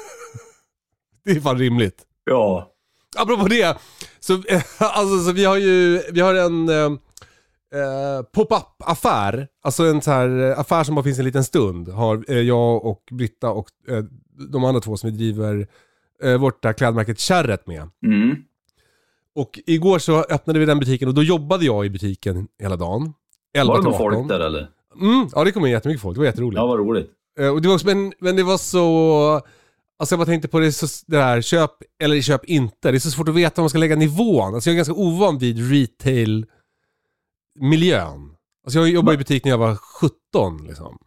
Det är fan rimligt. Ja. Apropå det, så, alltså, så vi har ju vi har en eh, eh, pop-up affär, alltså en så här eh, affär som bara finns en liten stund. Har eh, jag och Britta och eh, de andra två som vi driver eh, vårt där klädmärket Kärret med. Mm. Och igår så öppnade vi den butiken och då jobbade jag i butiken hela dagen. 11 Var det någon 18. folk där eller? Mm, ja det kom in jättemycket folk, det var jätteroligt. Ja, vad roligt. Eh, Och det var också, men, men det var så... Alltså jag bara tänkte på det, så, det här, köp eller köp inte. Det är så svårt att veta var man ska lägga nivån. Alltså jag är ganska ovan vid retail-miljön. Alltså jag jobbade i butik när jag var 17 liksom.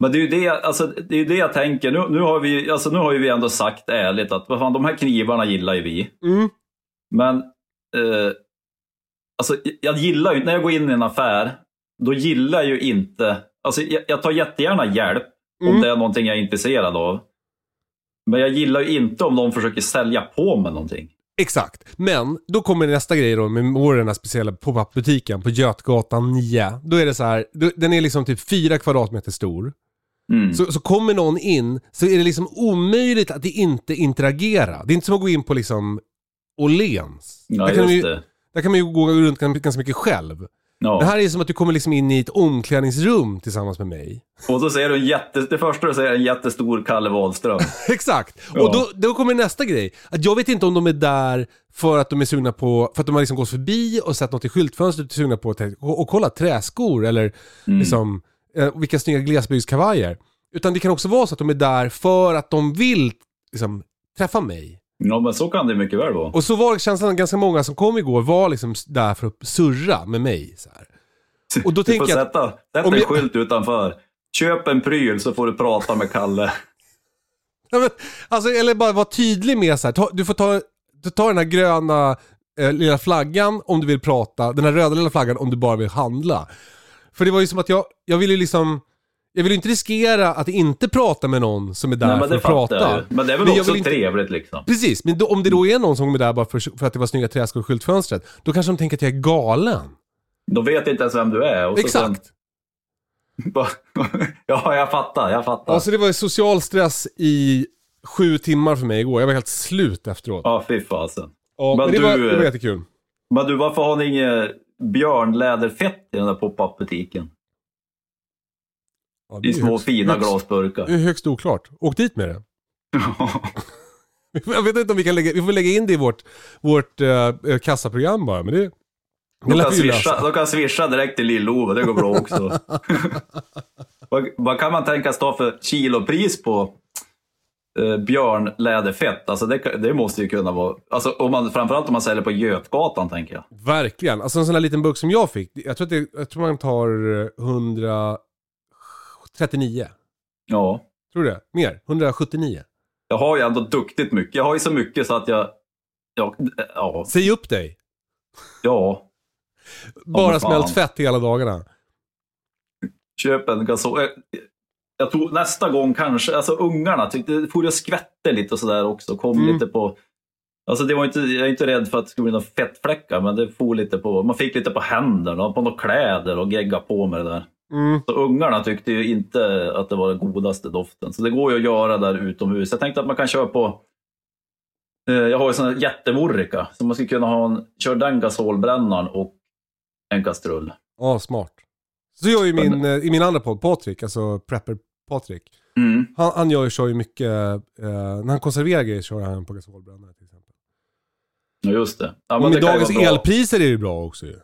Men det är ju det, alltså, det, är det jag tänker. Nu, nu, har vi, alltså, nu har ju vi ändå sagt ärligt att vad fan, de här knivarna gillar ju vi. Mm. Men eh, alltså, jag gillar ju, när jag går in i en affär, då gillar jag ju inte, alltså, jag, jag tar jättegärna hjälp Mm. om det är någonting jag är intresserad av. Men jag gillar ju inte om de försöker sälja på mig någonting. Exakt. Men då kommer nästa grej då med den här speciella pop-up butiken på Götgatan 9. Då är det så här, den är liksom typ 4 kvadratmeter stor. Mm. Så, så kommer någon in så är det liksom omöjligt att det inte interagera. Det är inte som att gå in på liksom Åhléns. ja, där, kan man just ju, det. där kan man ju gå runt ganska mycket själv. Ja. Det här är som att du kommer liksom in i ett omklädningsrum tillsammans med mig. Och så ser du en jätte, det första du ser är en jättestor Kalle Wahlström. Exakt. Ja. Och då, då kommer nästa grej. Att jag vet inte om de är där för att de är sugna på, för att de har liksom gått förbi och sett något i skyltfönstret och är sugna på att och, och kolla träskor eller Mm. liksom, eh, vilka snygga glesbygdskavajer. Utan det kan också vara så att de är där för att de vill liksom, träffa mig. Ja, men så kan det mycket väl vara. Och så var känslan ganska många som kom igår var liksom där för att surra med mig. Så här. Och då Du får tänker jag att, sätta, sätt om en jag- skylt utanför. Köp en pryl så får du prata med Kalle. Ja, men, alltså, eller bara vara tydlig med så här, ta, du får ta, du tar den här gröna eh, lilla flaggan om du vill prata, den här röda lilla flaggan om du bara vill handla. För det var ju som att jag, jag ville ju liksom, jag vill inte riskera att inte prata med någon som är där Nej, för att prata. Men det är väl Men också inte- trevligt liksom. Precis, men då, om det då är någon som är där bara för, för att det var snygga träskor i skyltfönstret, då kanske de tänker att jag är galen. De vet inte ens vem du är. Och Exakt. Sen, ja, jag fattar. Jag fattar. Alltså det var ju social stress i sju timmar för mig igår. Jag var helt slut efteråt. Ja, fy fasen. Ja, Men men det, var, du, det var jättekul. Men du, varför har ni inget björnläderfett i den där pop-up-butiken? Ja, I små högst, fina högst, glasburkar. Det är högst oklart. Åk dit med det. jag vet inte om vi kan lägga, vi får lägga in det i vårt, vårt uh, kassaprogram bara. Men det, de kan, swisha, de kan swisha direkt till Lill-Ove, det går bra också. vad, vad, kan man tänka sig ta för kilopris på eh, björnläderfett? Alltså det, det, måste ju kunna vara... Alltså om man, framförallt om man säljer på Götgatan, tänker jag. Verkligen. Alltså en sån här liten burk som jag fick. Jag tror, att det, jag tror man tar 100... 39. Ja. Tror du det? Mer? 179? Jag har ju ändå duktigt mycket. Jag har ju så mycket så att jag... jag ja. Säg upp dig. Ja. Bara oh, smält fett hela dagarna. Köp en gasol. Eh, jag, tror nästa gång kanske, alltså ungarna tyckte, det for jag skvätte lite och sådär också. Kom mm. lite på... Alltså det var inte, jag är inte rädd för att det skulle bli några fettfläckar, men det for lite på... Man fick lite på händerna, på några kläder och gegga på med det där. Mm. Så ungarna tyckte ju inte att det var den godaste doften. Så det går ju att göra där utomhus. Jag tänkte att man kan köra på eh, jag har ju sån här jättemorrika, så man skulle kunna ha en, köra den gasolbrännaren och en kastrull. Ja, smart. Så gör ju min, eh, i min andra podd, Patrik, alltså Prepper Patrik. Mm. Han, han gör ju, kör ju mycket, eh, när han konserverar grejer kör han på gasolbrännare till exempel. Ja, just det. Ja, Och men med det dagens elpriser är det ju bra också ju.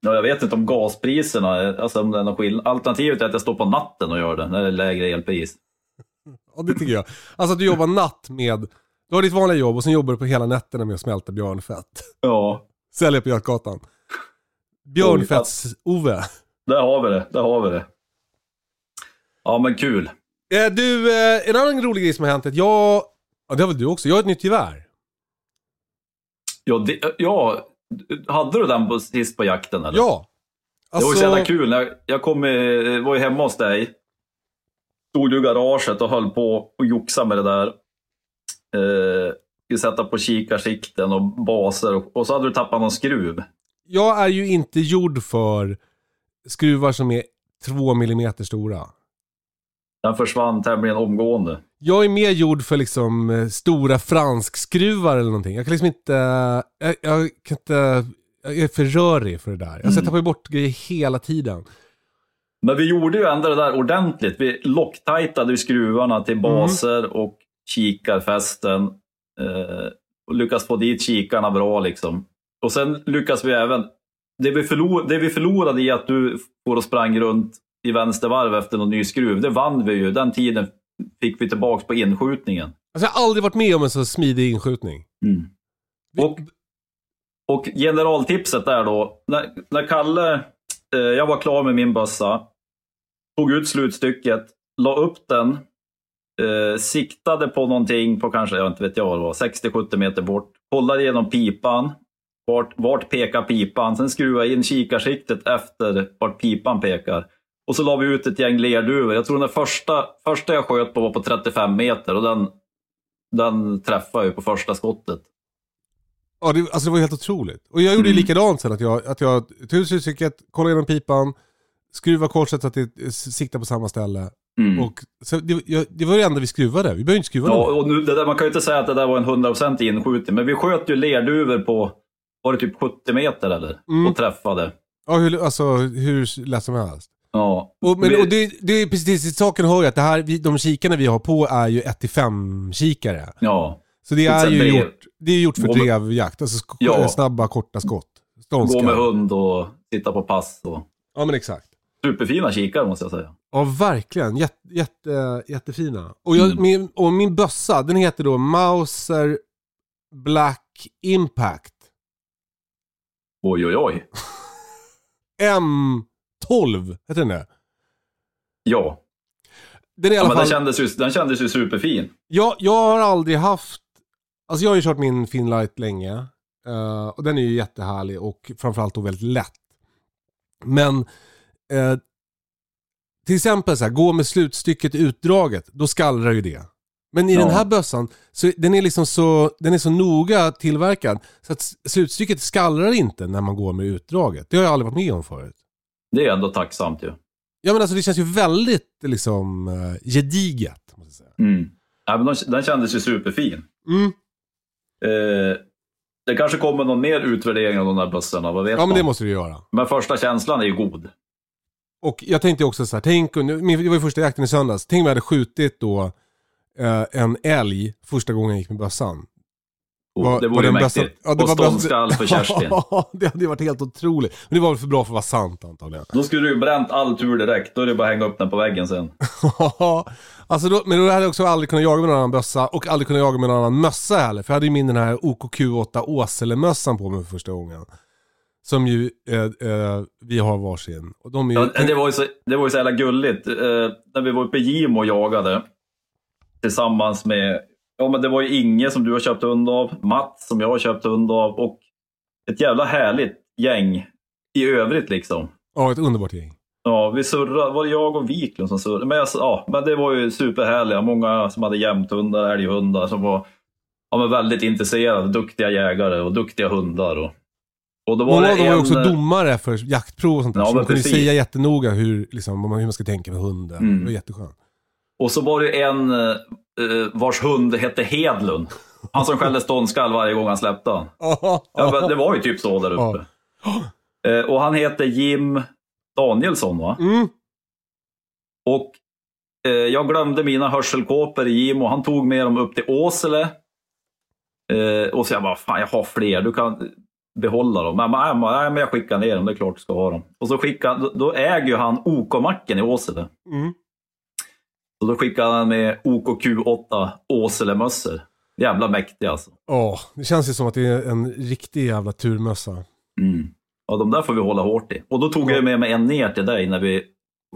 Ja, jag vet inte om gaspriserna, alltså om det är någon skillnad. Alternativet är att jag står på natten och gör det, när det är lägre elpris. Ja, det tycker jag. Alltså att du jobbar natt med, du har ditt vanliga jobb och sen jobbar du på hela nätterna med att smälta björnfett. Ja, Sälja på Götgatan. Björnfetts-Ove. där har vi det. Där har vi det. Ja, men kul. Eh, du, eh, en annan rolig grej som har hänt är att jag, ja det har väl du också, jag har ett nytt gevär. Ja, det, ja hade du den på, sist på jakten eller? Ja. Det var ju Alltså, så jävla kul. När jag, jag kom, i- var ju hemma hos dig. Stod du i garaget och höll på och joxade med det där. Eh, skulle sätta på kikarsikten och baser och, och så hade du tappat någon skruv. jag är ju inte gjord för skruvar som är två millimeter stora. Den försvann tämligen omgående. Jag är mer gjord för liksom eh, stora franskskruvar eller någonting. Jag kan liksom inte, jag, jag kan inte, jag är för rörig för det där. Alltså jag Mm. tappar ju bort grejer hela tiden. Men vi gjorde ju ändå det där ordentligt. Vi locktajtade skruvarna till baser och kikarfästen. Eh, och lyckas få dit kikarna bra liksom. Och sen lyckas vi även... Det vi, förlor, det vi förlorade i att du får och sprang runt i vänstervarv efter någon ny skruv, det vann vi ju. Den tiden fick vi tillbaks på inskjutningen. Alltså jag har aldrig varit med om en så smidig inskjutning. Och, och generaltipset där då, när, när Kalle, eh, jag var klar med min bössa, tog ut slutstycket, la upp den, eh, siktade på någonting på kanske, jag inte vet jag vad det var, 60-70 meter bort, kollade igenom pipan, vart, vart pekar pipan, sen skruvade in kikarsiktet efter vart pipan pekar. Och så la vi ut ett gäng lerduvor. Jag tror den första, första jag sköt på var på 35 meter och den, den träffade ju på första skottet. Ja, det, alltså det var helt otroligt. Och jag gjorde Mm. likadant sen, att jag, att jag tog ut slutstycket, kollade igenom pipan, skruvade korset så att det siktar på samma ställe. Mm. Och så det, jag, det var det enda vi skruvade. Vi behövde inte skruva Ja, och nu, det där, man kan ju inte säga att det där var en 100% inskjutning, men vi sköt ju lerduvor på, var det typ 70 meter eller? Mm. Och träffade. Ja, hur, alltså hur lätt som helst. Ja. Och, men, och det, det är precis till saken hör att det här, de kikarna vi har på är ju 1-5 kikare. ja. Så det är ju drev- gjort, det är gjort för Gå drevjakt. Alltså Ja. snabba korta skott. Gå Ståndskall. med hund och titta på pass. Och... Ja men exakt. Superfina kikare måste jag säga. Ja verkligen, jätte, jätte, jättefina. Och, jag, Mm. min, och min bössa, den heter då Mauser Black Impact Oj, oj, oj. M12, heter den det? Ja, Den i ja alla fall... den kändes, ju, den kändes ju superfin. Jag, jag har aldrig haft, alltså jag har ju kört min Finlight länge. eh, och den är ju jättehärlig och framförallt då väldigt lätt. Men eh, till exempel så här, gå med slutstycket utdraget, då skallrar ju det. Men i Ja. den här bössan, så den är liksom så, den är så noga tillverkad så att slutstycket skallrar inte när man går med utdraget. Det har jag aldrig varit med om förut. Det är ändå tacksamt ju. Ja men alltså det känns ju väldigt liksom eh, gediget. Måste säga. Mm. Ja, men de, den kändes ju superfin. Mm. Eh, Det kanske kommer någon mer utvärdering av de där bössorna, vad vet Ja man? men det måste du göra. Men första känslan är ju god. Och jag tänkte också så här, tänk, det var ju första jakten i söndags, tänk om jag hade skjutit då eh, en älg första gången jag gick med bössan. Var- det var vore mäktigt. Ja, det och ståndskall för Kerstin. Det hade ju varit helt otroligt. Men det var väl för bra för att vara sant antagligen. Då skulle du ju bränt all tur direkt. Då är det bara att hänga upp den på väggen sen. alltså då, men då hade jag också aldrig kunnat jaga med någon annan bössa och aldrig kunnat jaga med någon annan mössa heller. För jag hade ju min den här OKQ8 Åsele-mössan på mig för första gången. Som ju eh, eh, vi har varsin. Och de ju, Ja, det, var ju så, det var ju så jävla gulligt. Eh, när vi var uppe i Gimo och jagade tillsammans med, ja men det var ju Inge som du har köpt hund av, Mats som jag har köpt hund av och ett jävla härligt gäng i övrigt liksom. ja, ett underbart gäng. Ja, vi surrade, var det jag och Wiklund som surrade? Men, jag, ja, men det var ju superhärliga, många som hade jämthundar, älghundar som var ja, men väldigt intresserade, duktiga jägare och duktiga hundar. Och, och då var Många av dem var ju också domare för jaktprov och sånt där. Ja, så de kunde precis. säga jättenoga hur, liksom, man, hur man ska tänka med hunden. Mm. Det var jätteskönt. Och så var det en eh, eh, vars hund hette Hedlund. Han som skällde ståndskall varje gång han släppte han. Ja, det var ju typ så där uppe. Eh, och han heter Jim Danielsson va? Mm. Och eh, jag glömde mina hörselkåpor i Jim och han tog med dem upp till Åsele. Eh, och så jag bara, fan jag har fler, du kan behålla dem. Men, nej, men- nej, men jag skickar ner dem, det är klart du ska ha dem. Och så skickar, då, då äger ju han OK-macken i Åsele. Mm. Så då skickade han med OKQ8 Åselemössor. Jävla mäktiga alltså. Ja, det känns ju som att det är en riktig jävla turmössa. Mm. Ja, de där får vi hålla hårt i. Och då tog jag med mig en ner till dig när vi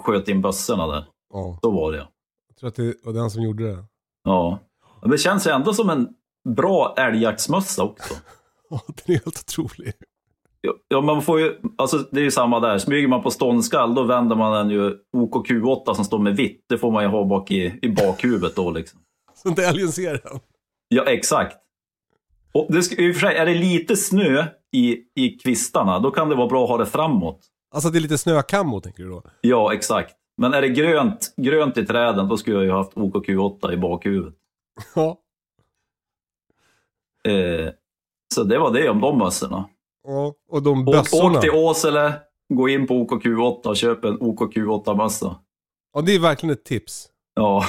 sköt in bössorna där. Ja, Så var det ja. jag tror att det var den som gjorde det. Ja. Men det känns ju ändå som en bra älgjaktsmössa också. Ja, den är helt otrolig. Ja, man får ju, alltså det är ju samma där. Smyger man på ståndskall, då vänder man den ju OKQ8 som står med vitt. Det får man ju ha bak i, i bakhuvudet då liksom. Så inte älgen ser den. Ja, exakt. Och det ska, i och för sig, är det lite snö i, i kvistarna, då kan det vara bra att ha det framåt. Alltså det är lite snökammo tänker du då? Ja, exakt. Men är det grönt, grönt i träden, då skulle jag ju haft OKQ8 i bakhuvudet. Ja. Eh, så det var det om de mössorna. Ja. Och de bössorna. åk till Åsele, gå in på OKQ8 och köp en OKQ8-mössa. Ja, det är verkligen ett tips. Ja,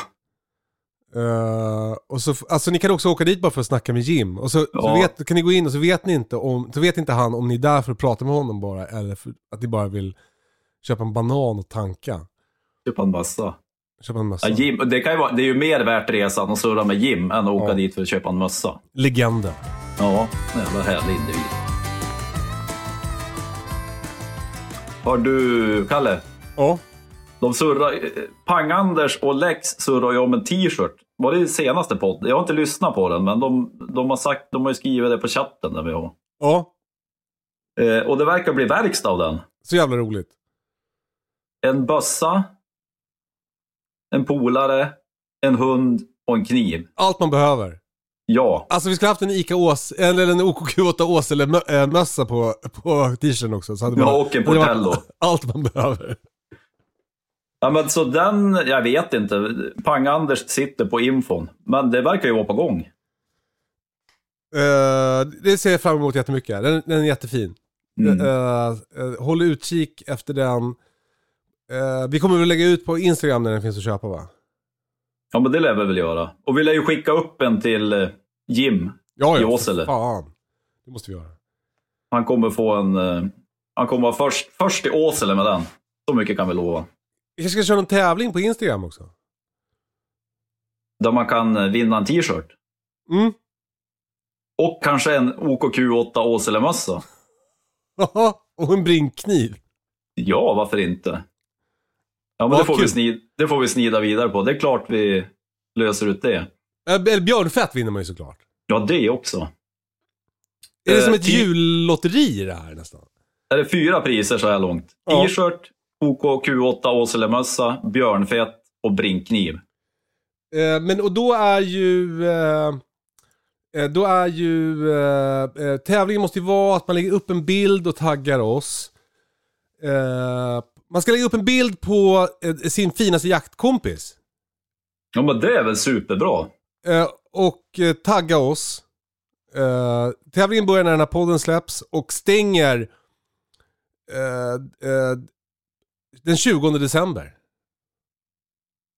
Eh, och så, alltså ni kan också åka dit bara för att snacka med Jim. Och så, så Ja. vet, kan ni gå in och så vet ni inte om, så vet inte han om ni är där för att prata med honom bara, eller för att ni bara vill köpa en banan och tanka. köp en mössa. Köpa en mössa. Ja, Jim, det, kan ju vara, det är ju mer värt resan att surra med Jim än att åka Ja. dit för att köpa en mössa. Legenden. Ja, jävla härlig individ. Har du, Kalle? Ja. De surrar, eh, Pang-Anders och Lex surrar ju om en t-shirt. Var det senaste podd? Jag har inte lyssnat på den, men de, de, har, sagt, de har skrivit det på chatten där vi har. Ja. Eh, och det verkar bli verkstad av den. Så jävla roligt. En bössa, en polare, en hund och en kniv. Allt man behöver. Ja, Alltså vi skulle haft en ICA Ås, eller en OKQ8 Åsele-mössa på, på t-shirten också. Så hade Ja, bara- och en Portello. Allt man behöver. Ja, men så den, jag vet inte. Pang-Anders sitter på infon. Men det verkar ju vara på gång. Eh, det ser jag fram emot jättemycket. Den, den är jättefin. Mm. Eh, eh, håll utkik efter den. Eh, vi kommer väl lägga ut på Instagram när den finns att köpa va? Ja, men det lär vi väl göra. Och vi lär ju skicka upp en till eh, Jim. Ja, I ja. Åsele. för Fan. Det måste vi göra. Han kommer få en... eh, Han kommer vara först, först i Åsele med den. Så mycket kan vi lova. Vi kanske ska köra någon tävling på Instagram också. Där man kan eh, vinna en t-shirt. Mm. Och kanske en OKQ8 Åsele-mössa. och en brinkkniv. Ja, varför inte? Ja, men Vad det får, vi kul. snid, det får vi snida vidare på. Det är klart vi löser ut det. Eh, Eller björnfett vinner man ju såklart. Ja, det också. Är det Eh, som ett ti- jullotteri det här nästan? Är det fyra priser så här långt? Ja. T-shirt, OKQ8 Åsele-mössa, björnfett och brinkkniv. Eh, men och då är ju... Eh, eh, då är ju... Eh, eh, tävlingen måste ju vara att man lägger upp en bild och taggar oss. Eh, man ska lägga upp en bild på eh, sin finaste jaktkompis. Ja, men det är väl superbra. Eh, och eh, tagga oss. Uh, tävlingen börjar när den här podden släpps och stänger uh, uh, den 20 december.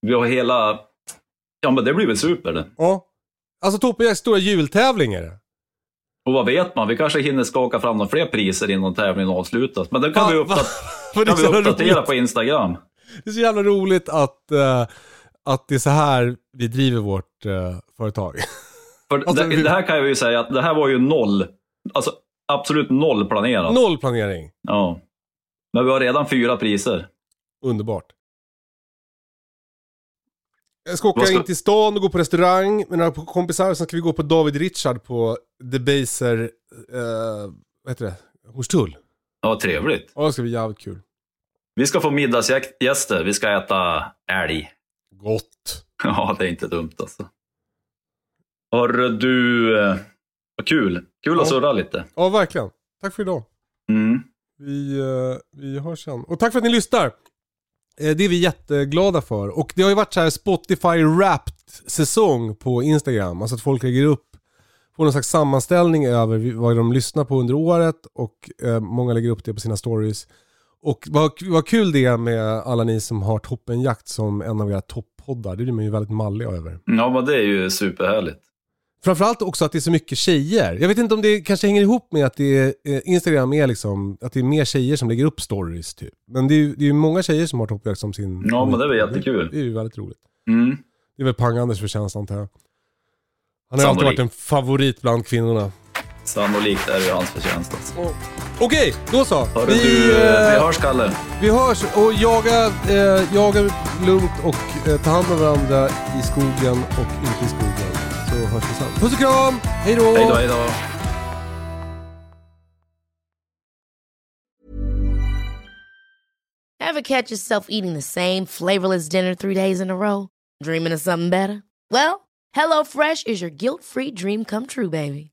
Vi har hela... Ja men det blir väl super det. Ja. Alltså Toppen stora jultävling är det. Och vad vet man? Vi kanske hinner skaka fram några fler priser innan tävlingen avslutas. Men det kan vi, uppdat kan vi uppdatera roligt. på Instagram. Det är så jävla roligt att, eh, att det är så här vi driver vårt eh, företag. För Alltså, det, det här kan jag ju säga att det här var ju noll. Alltså absolut noll planerat. Noll planering. Ja. Men vi har redan fyra priser. Underbart. Jag ska åka ska- in till stan och gå på restaurang med några kompisar. Sen ska vi gå på David Richard på Debaser, eh, vad heter det? Hornstull. Ja, trevligt. Ja, det ska bli jävligt kul. Vi ska få middagsgäster. Vi ska äta älg. Gott. Ja, det är inte dumt alltså. Hörru du, eh, vad kul. Kul att Ja. surra lite. Ja, verkligen. Tack för idag. Mm. Vi, eh, vi hörs sen. Och tack för att ni lyssnar. Eh, det är vi jätteglada för. Och det har ju varit så här Spotify Wrapped säsong på Instagram. Alltså att folk lägger upp, får någon slags sammanställning över vad de lyssnar på under året och många lägger upp det på sina stories. Och vad, vad kul det är med alla ni som har Toppenjakt som en av era toppoddar. Det blir man ju väldigt mallig över. Ja, men det är ju superhärligt. Framförallt också att det är så mycket tjejer. Jag vet inte om det kanske hänger ihop med att det är, eh, Instagram är liksom, att det är mer tjejer som lägger upp stories typ. Men det är ju det är många tjejer som har toppjakt som sin... Ja, men det är väl jättekul. Det är ju väldigt roligt. Mm. Det är väl Pang-Anders förtjänst antar jag. Han har alltid Sannolikt. varit en favorit bland kvinnorna. Sannolikt är det ju hans förtjänst alltså. Okej, då så. Hörru Vi, du, eh, vi eh, hörs Kalle. vi hörs och jaga, eh, jaga lugnt och eh, ta hand om varandra i skogen och inte i skogen. Så hörs vi sen. Puss och kram! Hej då! Hej då, hej då. Ever catch yourself eating the same flavorless dinner three days in a row? Dreaming of something better? Well, HelloFresh is your guilt-free dream come true, baby.